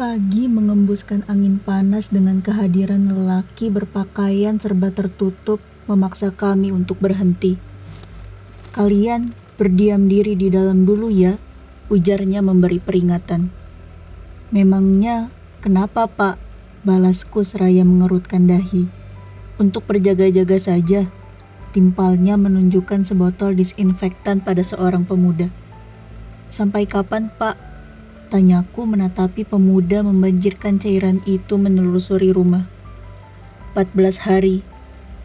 Pagi mengembuskan angin panas dengan kehadiran lelaki berpakaian serba tertutup memaksa kami untuk berhenti. Kalian berdiam diri di dalam dulu ya, ujarnya memberi peringatan. Memangnya kenapa pak? Balasku seraya mengerutkan dahi. Untuk berjaga-jaga saja, timpalnya menunjukkan sebotol disinfektan pada seorang pemuda. Sampai kapan pak? Tanyaku menatapi pemuda membanjirkan cairan itu menelusuri rumah. 14 hari,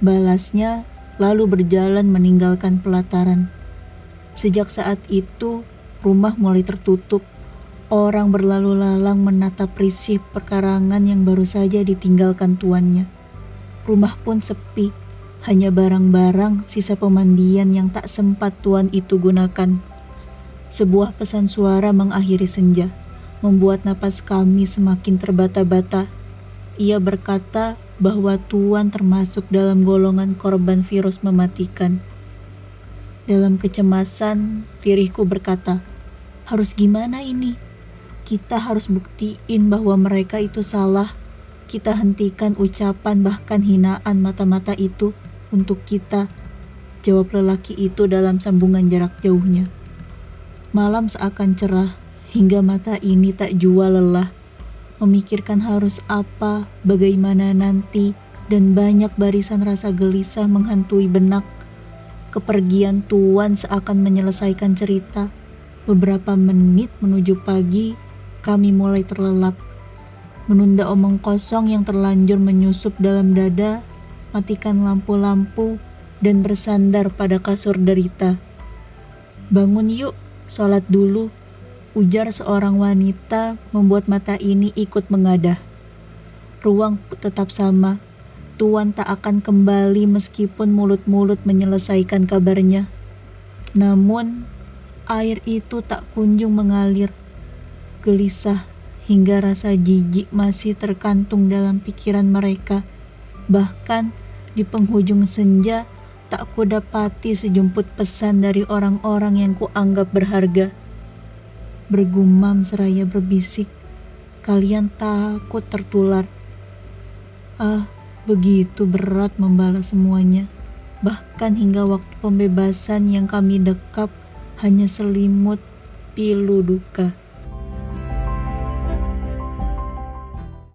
balasnya lalu berjalan meninggalkan pelataran. Sejak saat itu, rumah mulai tertutup. Orang berlalu lalang menatap risih perkarangan yang baru saja ditinggalkan tuannya. Rumah pun sepi, hanya barang-barang sisa pemandian yang tak sempat tuan itu gunakan. Sebuah pesan suara mengakhiri senja, membuat napas kami semakin terbata-bata. Ia berkata bahwa Tuan termasuk dalam golongan korban virus mematikan. Dalam kecemasan, diriku berkata, harus gimana ini? Kita harus buktiin bahwa mereka itu salah. Kita hentikan ucapan bahkan hinaan mata-mata itu untuk kita. Jawab lelaki itu dalam sambungan jarak jauhnya. Malam seakan cerah, hingga mata ini tak jua lelah, memikirkan harus apa, bagaimana nanti, dan banyak barisan rasa gelisah menghantui benak. Kepergian Tuan seakan menyelesaikan cerita. Beberapa menit menuju pagi, kami mulai terlelap. Menunda omong kosong yang terlanjur menyusup dalam dada, matikan lampu-lampu, dan bersandar pada kasur derita. Bangun yuk, sholat dulu, ujar seorang wanita membuat mata ini ikut mengadah. Ruang tetap sama, Tuan tak akan kembali meskipun mulut-mulut menyelesaikan kabarnya. Namun, air itu tak kunjung mengalir. Gelisah hingga rasa jijik masih terkantung dalam pikiran mereka. Bahkan di penghujung senja, tak kudapati sejumput pesan dari orang-orang yang kuanggap berharga. Bergumam seraya berbisik, kalian takut tertular. Ah, begitu berat membalas semuanya. Bahkan hingga waktu pembebasan yang kami dekap hanya selimut pilu duka.